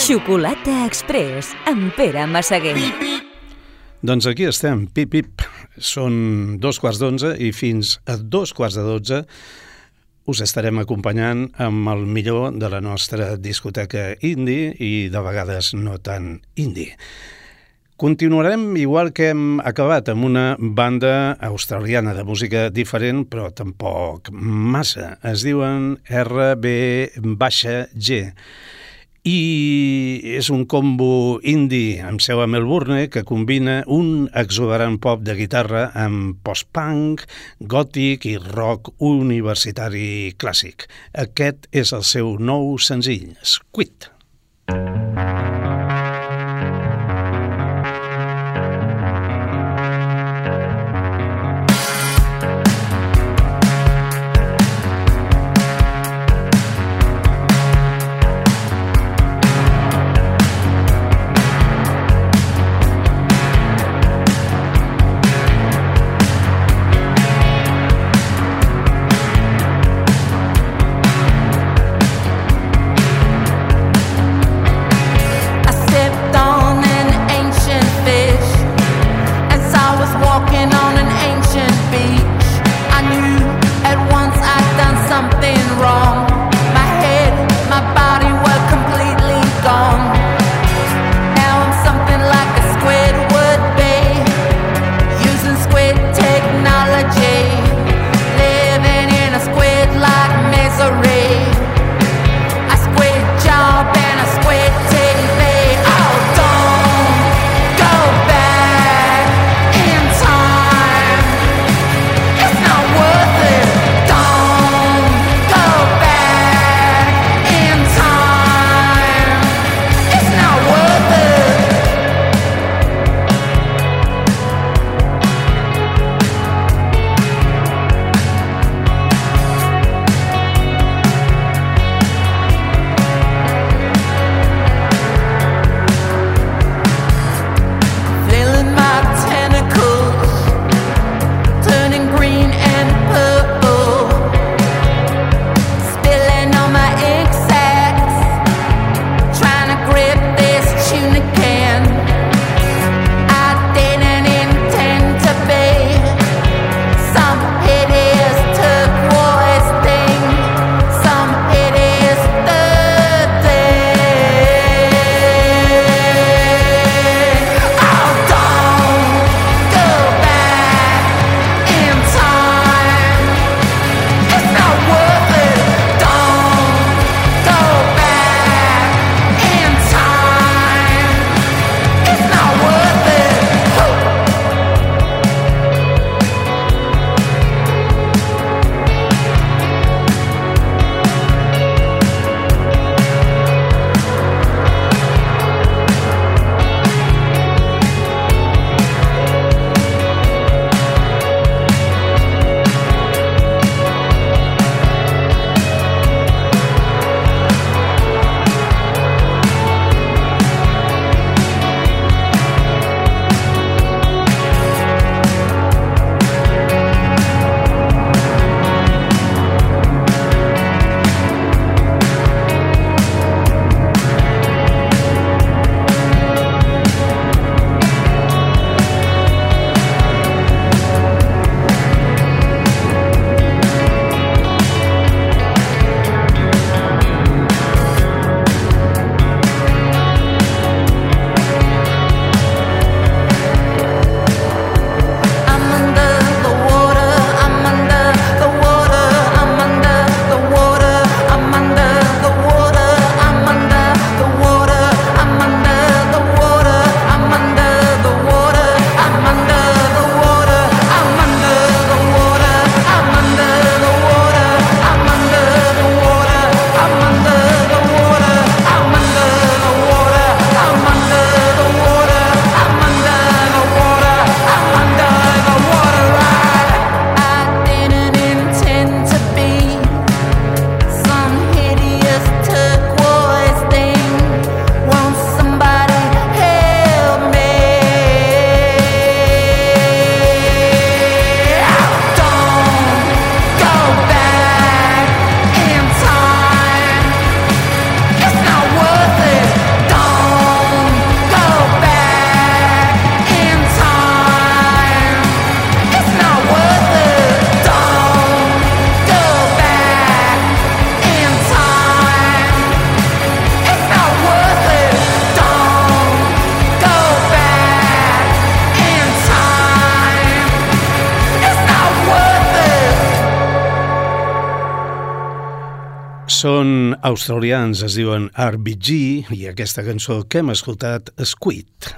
Xocolata Express amb Pere Massaguer. Beep, beep. Doncs aquí estem, pip, pip. Són dos quarts d'onze i fins a dos quarts de dotze us estarem acompanyant amb el millor de la nostra discoteca indie i de vegades no tan indie. Continuarem igual que hem acabat amb una banda australiana de música diferent, però tampoc massa. Es diuen RB-G i és un combo indie amb seu a Melbourne que combina un exuberant pop de guitarra amb post-punk, gòtic i rock universitari clàssic. Aquest és el seu nou senzill, Squid. Squid. Són australians, es diuen RBG, i aquesta cançó que hem escoltat, Squid.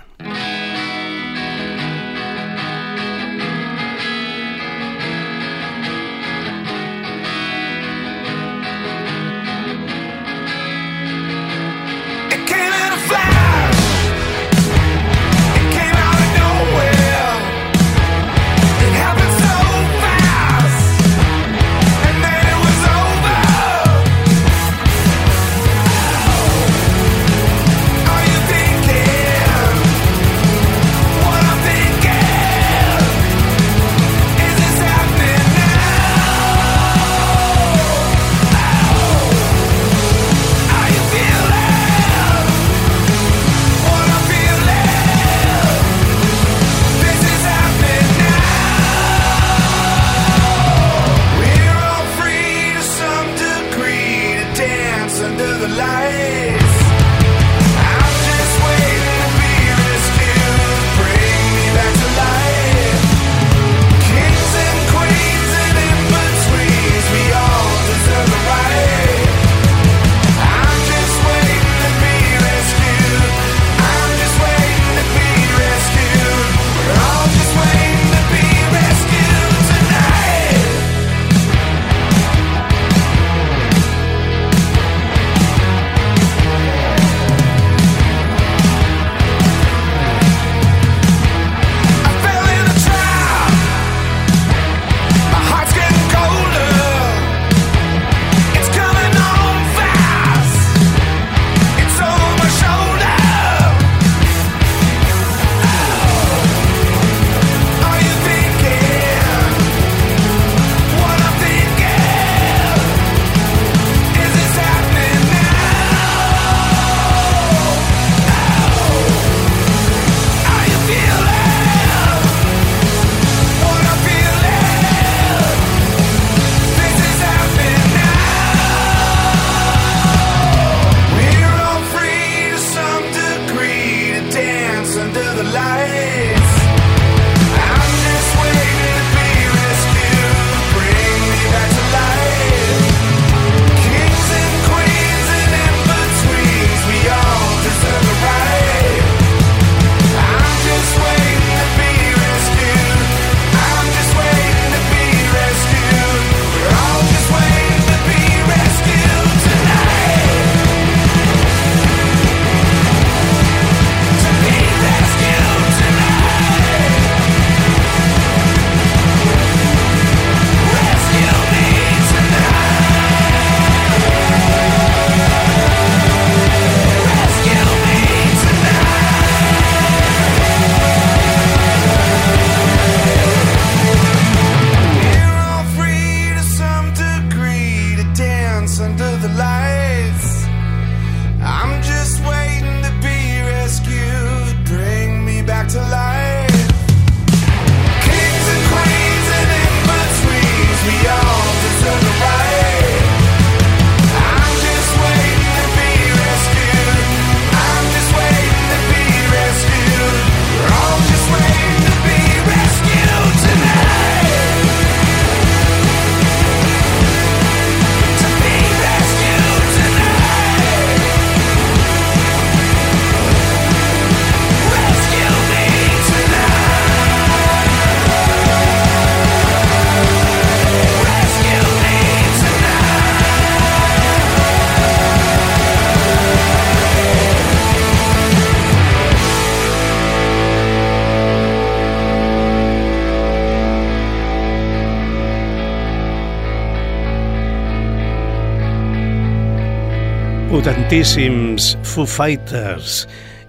Potentíssims Foo Fighters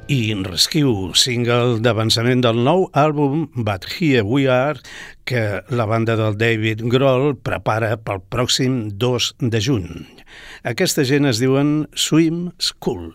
i Rescue, single d'avançament del nou àlbum But Here We Are, que la banda del David Grohl prepara pel pròxim 2 de juny. Aquesta gent es diuen Swim School.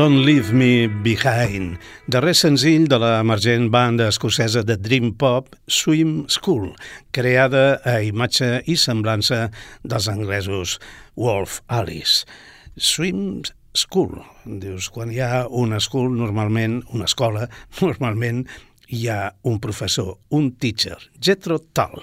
Don't Leave Me Behind, darrer senzill de l'emergent banda escocesa de Dream Pop Swim School, creada a imatge i semblança dels anglesos Wolf Alice. Swim School, dius, quan hi ha una school, normalment, una escola, normalment hi ha un professor, un teacher, Jethro Tull.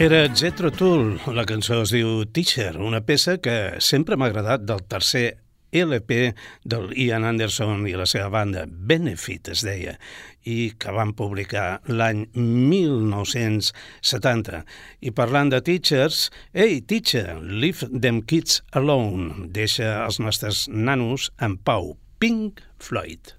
Era Jethro Tull, la cançó es diu Teacher, una peça que sempre m'ha agradat del tercer LP del Ian Anderson i la seva banda, Benefit es deia, i que van publicar l'any 1970. I parlant de teachers, Hey, teacher, leave them kids alone. Deixa els nostres nanos en pau. Pink Floyd.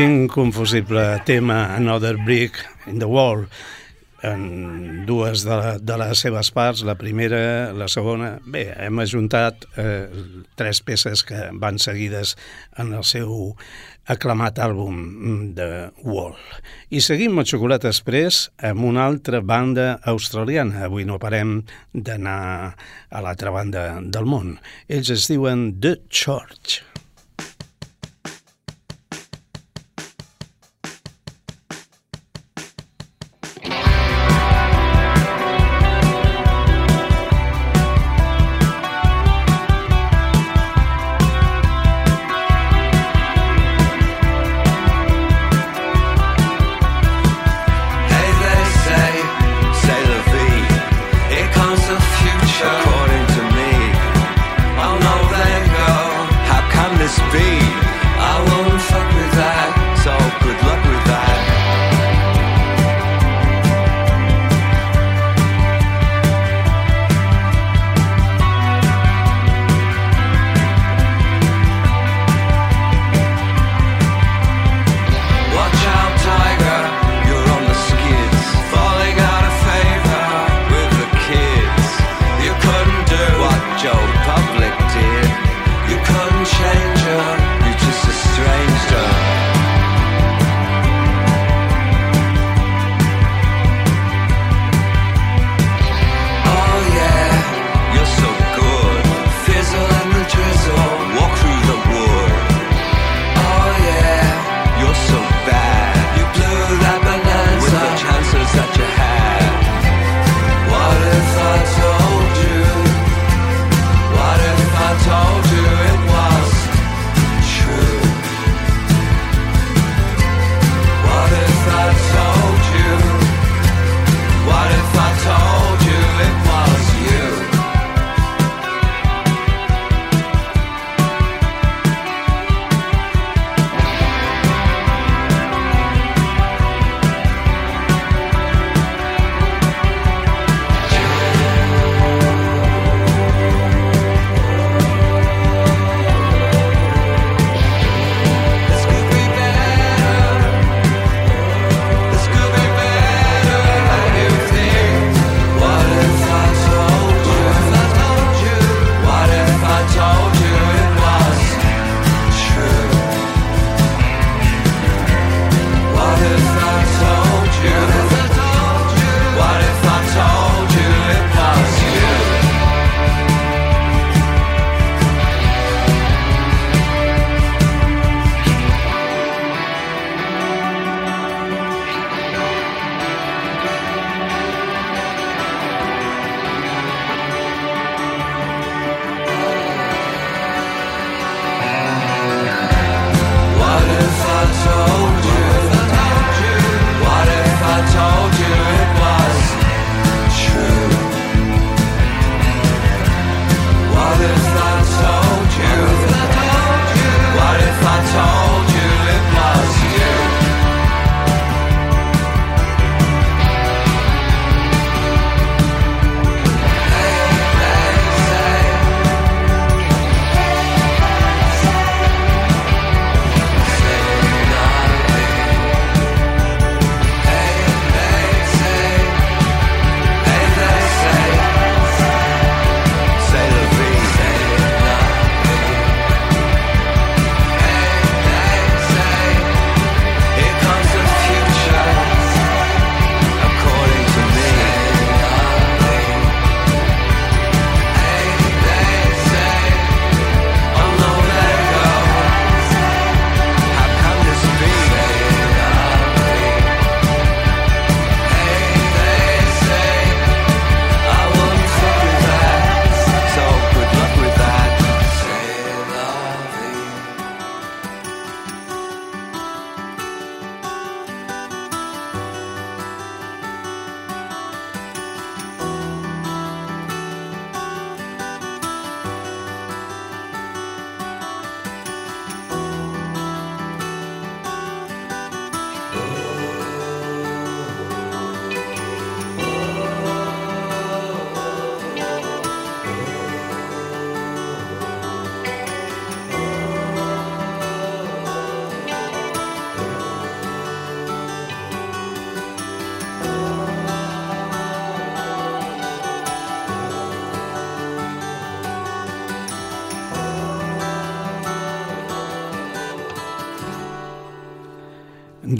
Inconfusible tema Another Brick in the Wall en dues de, la, de les seves parts, la primera, la segona... Bé, hem ajuntat eh, tres peces que van seguides en el seu aclamat àlbum de Wall. I seguim amb Xocolata Express amb una altra banda australiana. Avui no parem d'anar a l'altra banda del món. Ells es diuen The Church.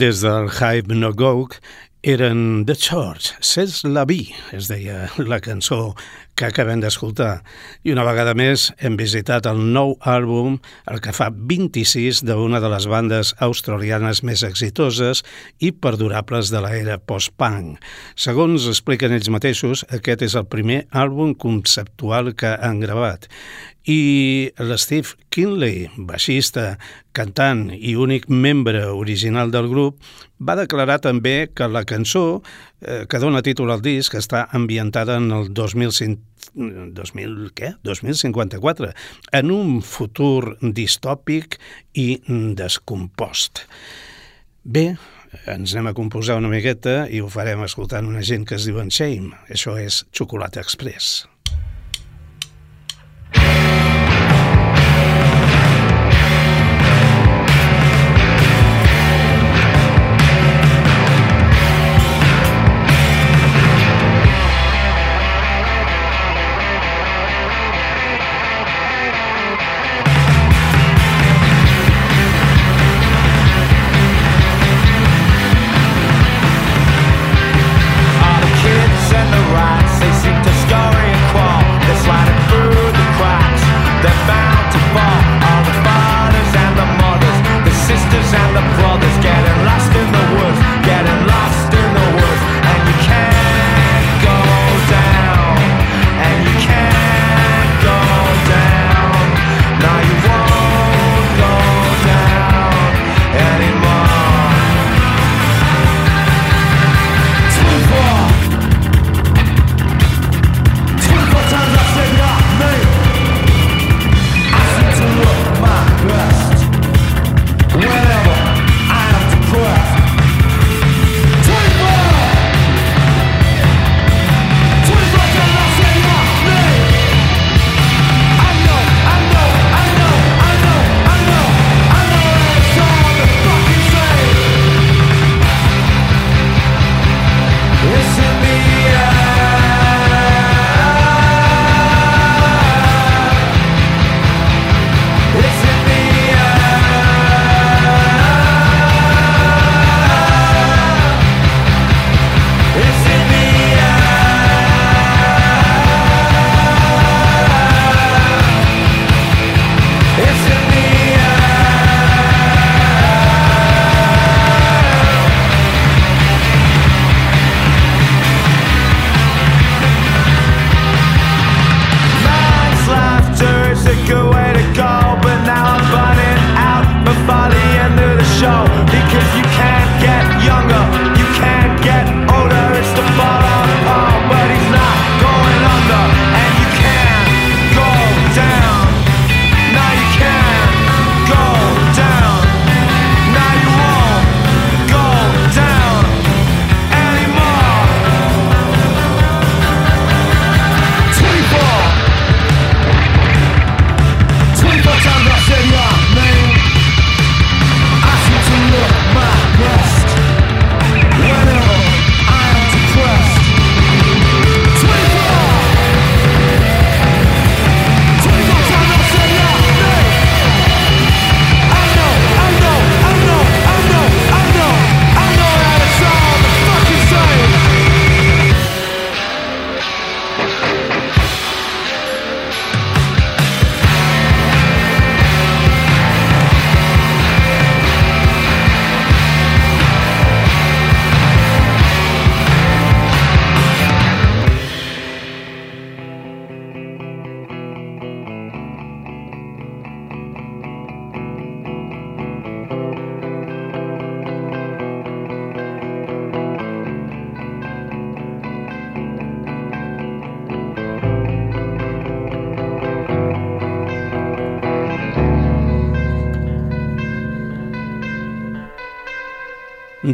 Des del Hype No Go eren The Church, C'est la vie, es deia la cançó que acabem d'escoltar. I una vegada més hem visitat el nou àlbum, el que fa 26 d'una de les bandes australianes més exitoses i perdurables de l'era post-punk. Segons expliquen ells mateixos, aquest és el primer àlbum conceptual que han gravat i l'Steve Kinley, baixista, cantant i únic membre original del grup, va declarar també que la cançó eh, que dona títol al disc està ambientada en el 2005, 2000, què? 2054, en un futur distòpic i descompost. Bé, ens anem a composar una miqueta i ho farem escoltant una gent que es diuen Shame. Això és Xocolata Express.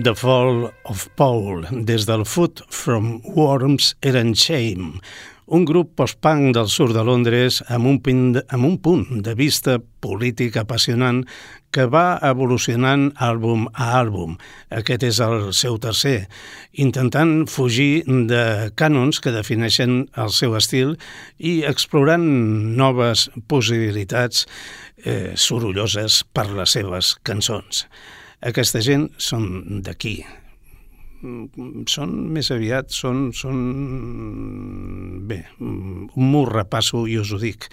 The Fall of Paul, des del Food from Worms and Shame, un grup post-punk del sud de Londres amb un, pin, amb un punt de vista polític apassionant que va evolucionant àlbum a àlbum. Aquest és el seu tercer, intentant fugir de cànons que defineixen el seu estil i explorant noves possibilitats eh, sorolloses per les seves cançons. Aquesta gent són d'aquí, són més aviat, són, són bé, un mur repasso i us ho dic.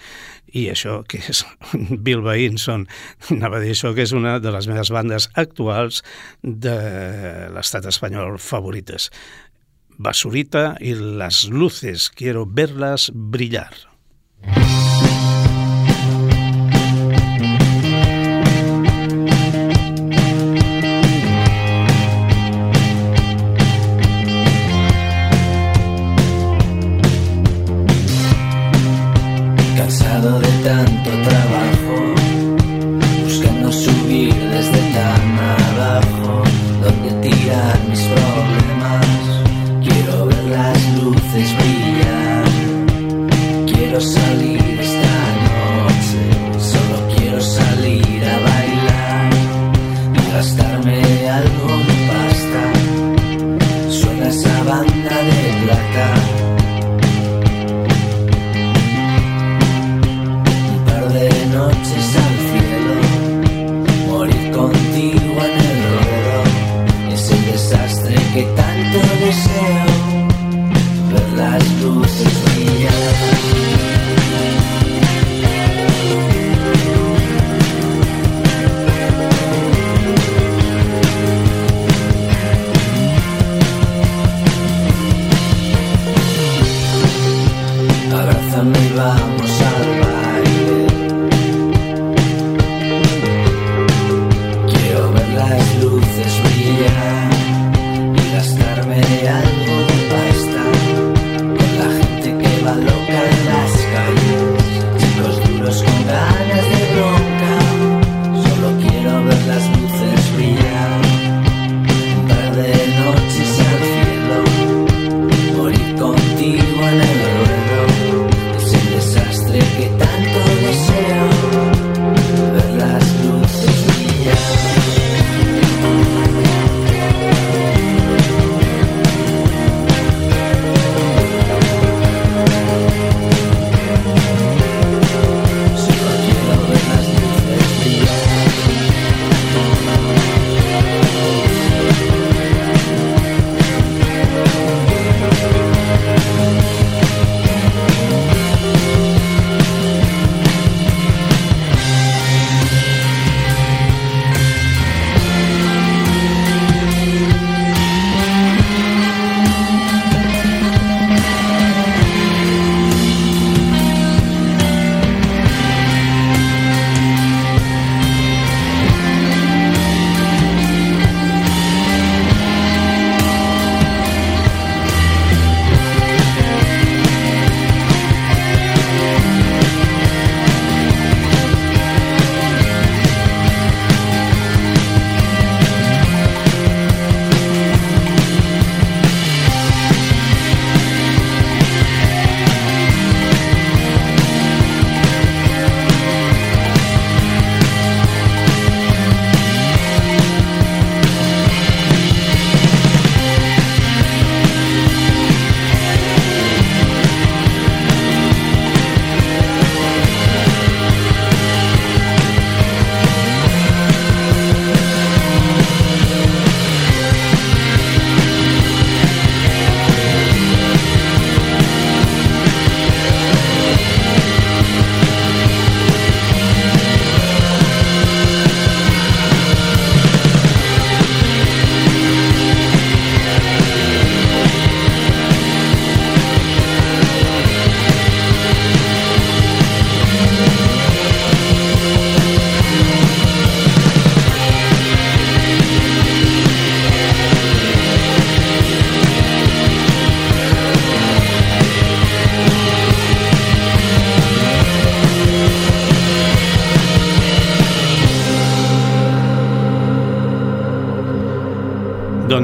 I això que és Bilbaín són, anava a dir això, que és una de les meves bandes actuals de l'estat espanyol favorites. Basurita i Las Luces, quiero verlas brillar.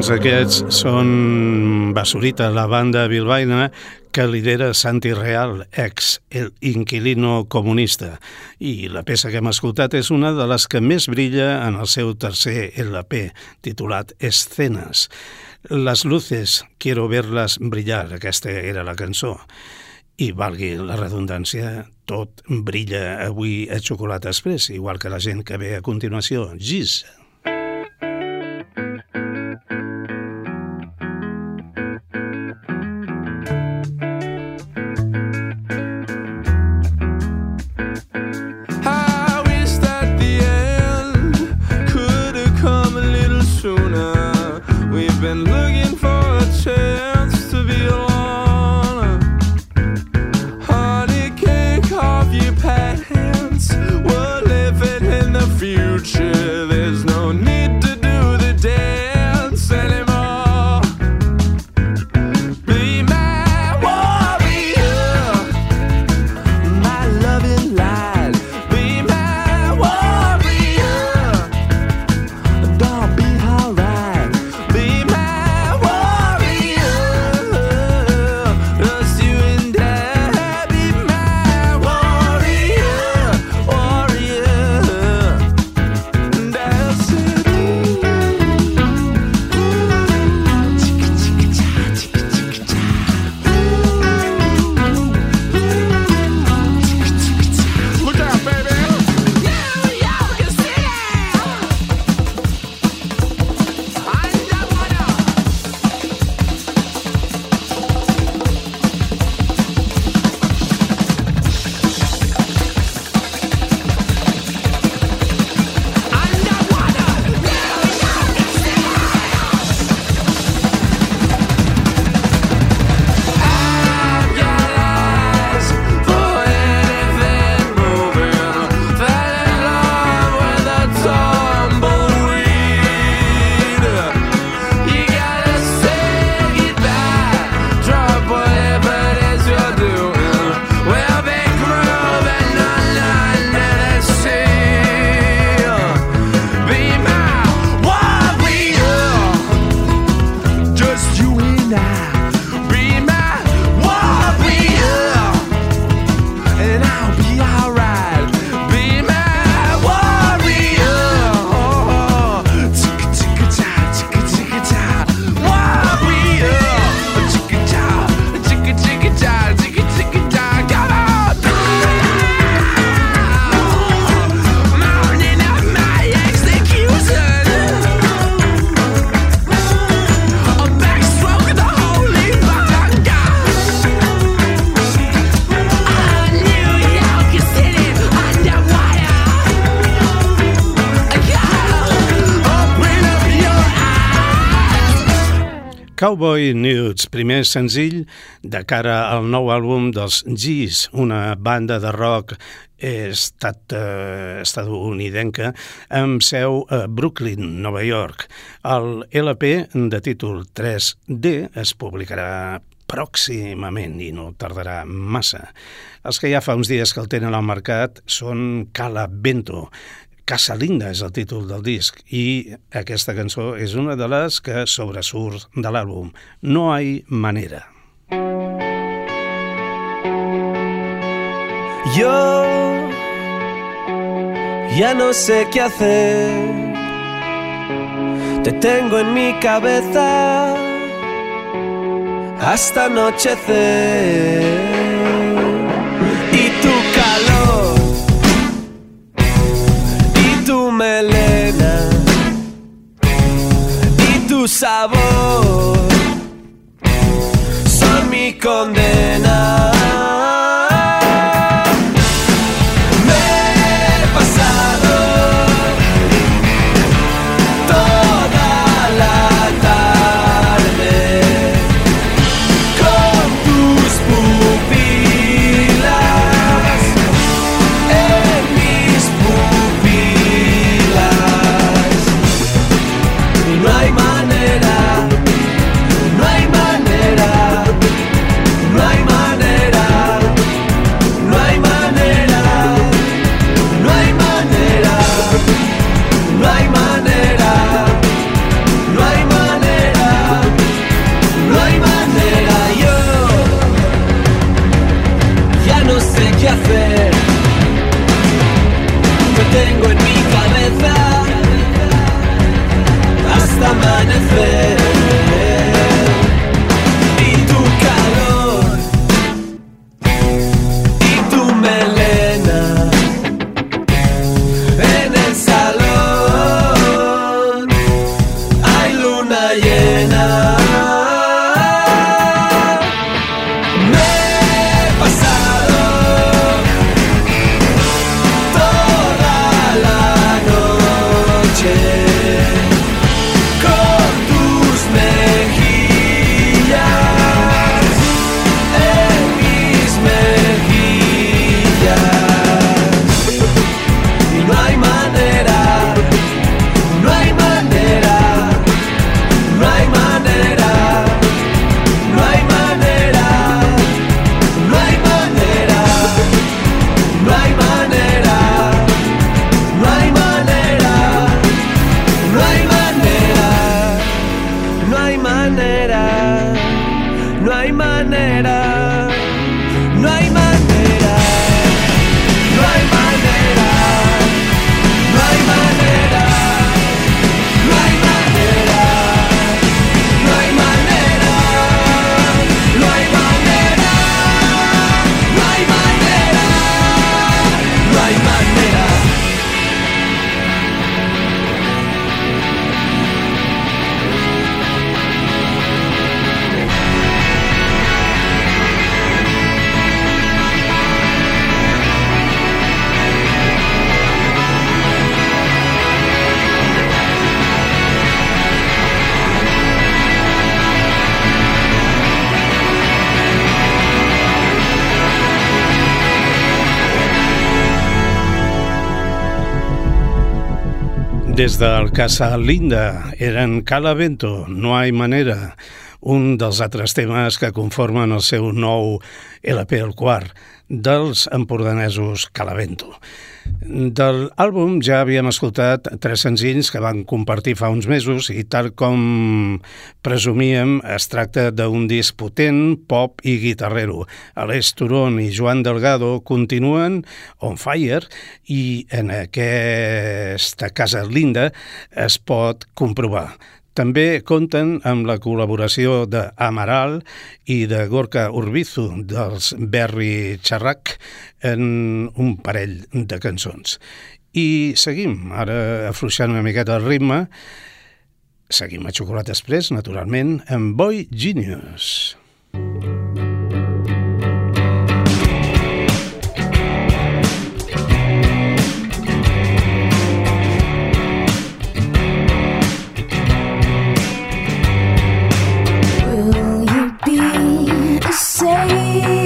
Doncs aquests són Basurita, la banda bilbaina que lidera Santi Real, ex el inquilino comunista. I la peça que hem escoltat és una de les que més brilla en el seu tercer LP, titulat Escenes. Les luces, quiero verlas brillar, aquesta era la cançó. I valgui la redundància, tot brilla avui a Xocolata Express, igual que la gent que ve a continuació, Giz. Cowboy Nudes, primer senzill de cara al nou àlbum dels G's, una banda de rock estat, eh, estadounidenca amb seu a Brooklyn, Nova York. El LP de títol 3D es publicarà pròximament i no tardarà massa. Els que ja fa uns dies que el tenen al mercat són Cala Bento, Casa Linda és el títol del disc i aquesta cançó és una de les que sobresurt de l'àlbum. No hay manera. Yo ya no sé qué hacer. Te tengo en mi cabeza hasta anochecer. Y tu calor melena y tu sabor son mi condena. Des del Casa Linda eren Calavento, No hay manera, un dels altres temes que conformen el seu nou LP, el quart, dels empordanesos Calavento. Del àlbum ja havíem escoltat tres senzills que van compartir fa uns mesos i tal com presumíem es tracta d'un disc potent, pop i guitarrero. Aleix Turon i Joan Delgado continuen on fire i en aquesta casa linda es pot comprovar. També compten amb la col·laboració d'Amaral i de Gorka Urbizu dels Berri Charrac en un parell de cançons. I seguim, ara afluixant una miqueta el ritme, seguim a Xocolata Express, naturalment, amb Boy Genius. Will a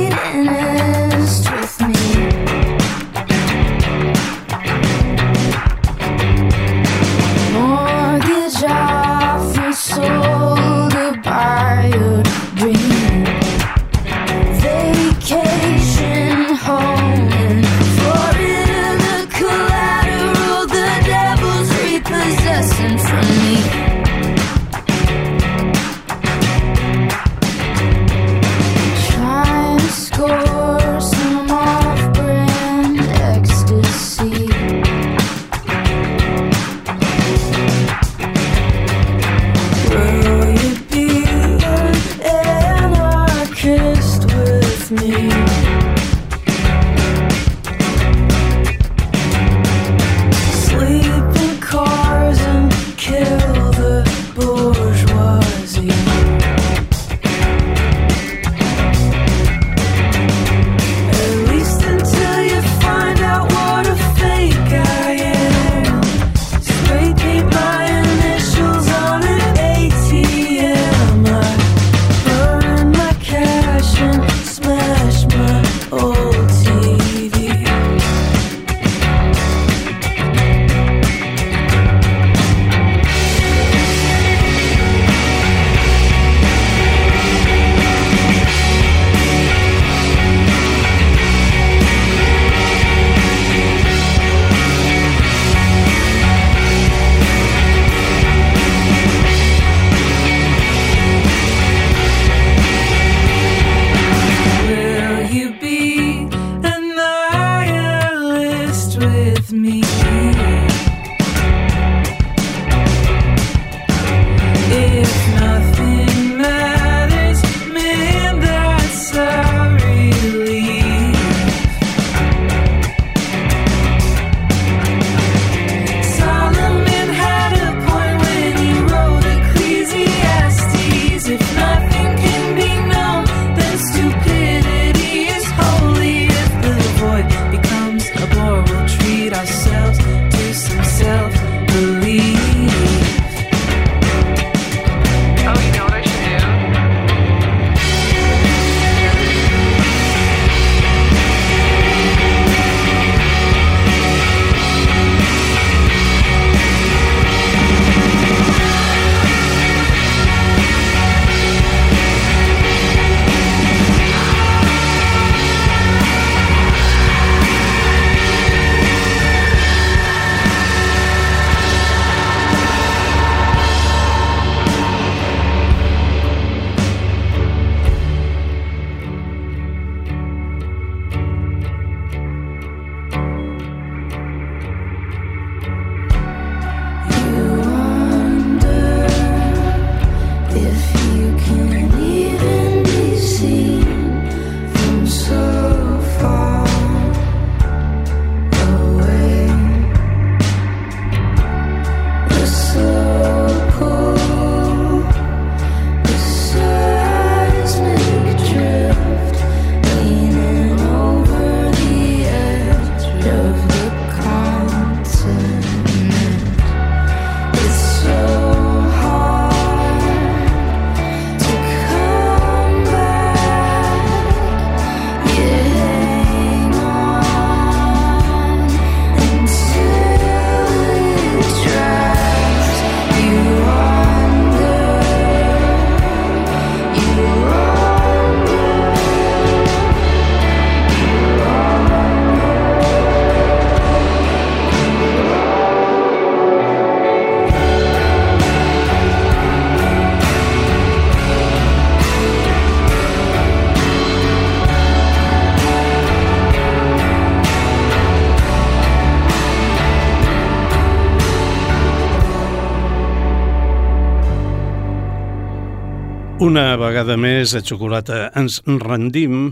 Una vegada més, a Xocolata, ens rendim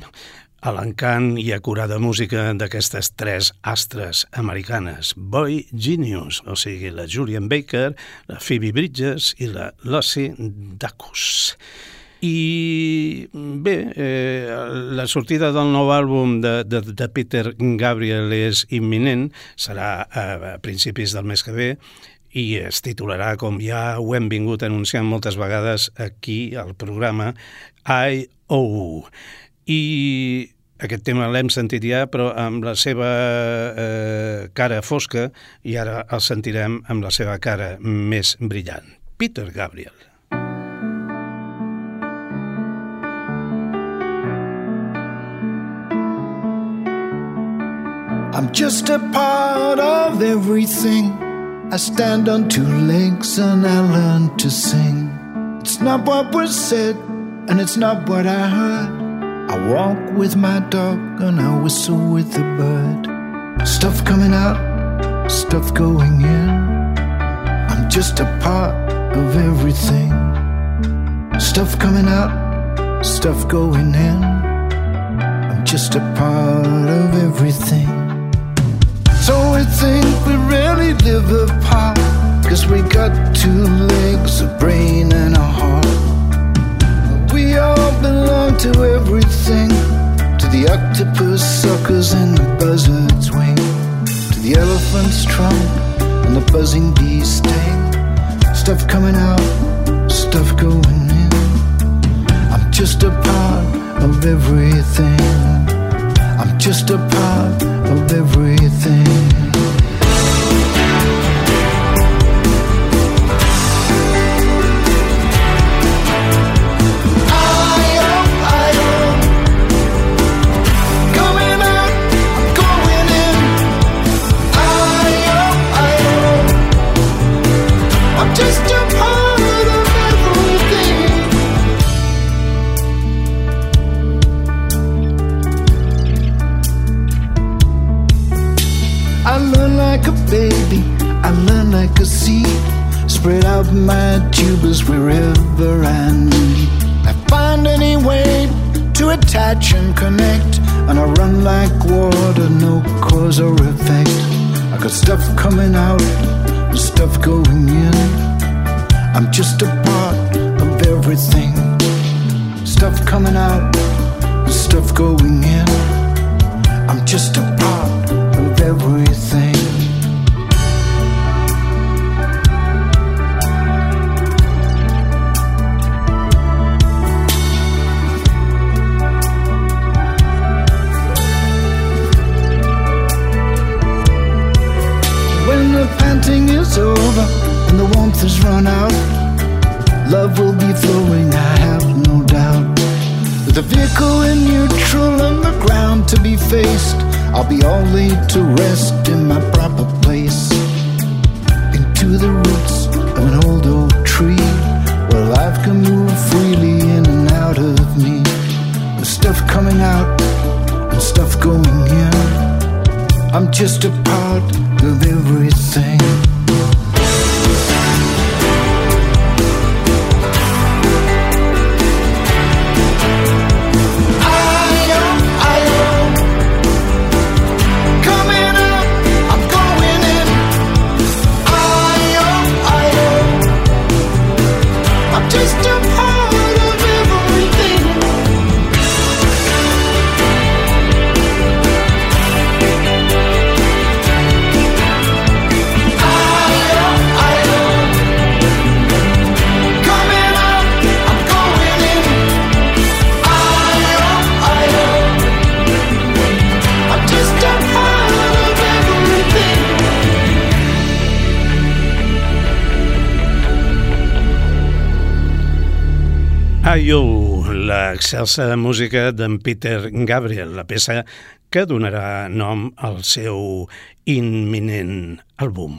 a l'encant i acurada música d'aquestes tres astres americanes, Boy Genius, o sigui, la Julian Baker, la Phoebe Bridges i la Lucy Dacus. I bé, eh, la sortida del nou àlbum de, de, de Peter Gabriel és imminent, serà a, principis del mes que ve, i es titularà, com ja ho hem vingut anunciant moltes vegades aquí al programa, I.O. I aquest tema l'hem sentit ja, però amb la seva eh, cara fosca, i ara el sentirem amb la seva cara més brillant. Peter Gabriel. I'm just a part of everything. I stand on two legs and I learn to sing. It's not what was said, and it's not what I heard. I walk with my dog and I whistle with the bird. Stuff coming out, stuff going in. I'm just a part of everything. Stuff coming out, stuff going in. I'm just a part of everything. Elephant's trunk and the buzzing bee's sting. Stuff coming out, stuff going in. I'm just a part of everything. I'm just a part of everything. Be flowing, I have no doubt. The vehicle in neutral and the ground to be faced, I'll be all laid to rest in my proper place. Into the roots of an old oak tree, where life can move freely in and out of me. With stuff coming out and stuff going in. I'm just a part of everything. I.O., l'excelsa música d'en Peter Gabriel, la peça que donarà nom al seu imminent àlbum.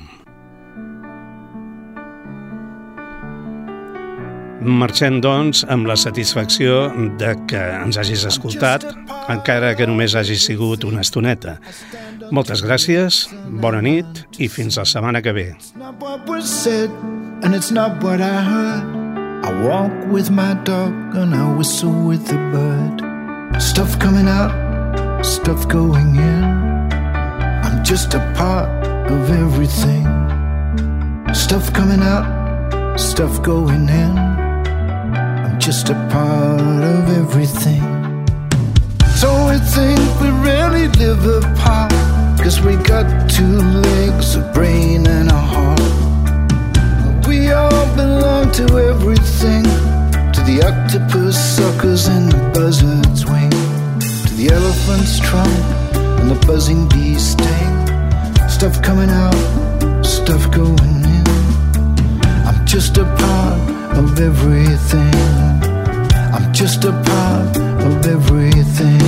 Marxem, doncs, amb la satisfacció de que ens hagis escoltat, encara que només hagi sigut una estoneta. Moltes gràcies, bona nit i fins la setmana que ve. It's not what said, and it's not what I heard. I walk with my dog and I whistle with the bird. Stuff coming out, stuff going in. I'm just a part of everything. Stuff coming out, stuff going in. I'm just a part of everything. So we think we really live apart. Cause we got two legs, a brain, and a heart. Belong to everything. To the octopus suckers and the buzzard's wing. To the elephant's trunk and the buzzing bee sting. Stuff coming out, stuff going in. I'm just a part of everything. I'm just a part of everything.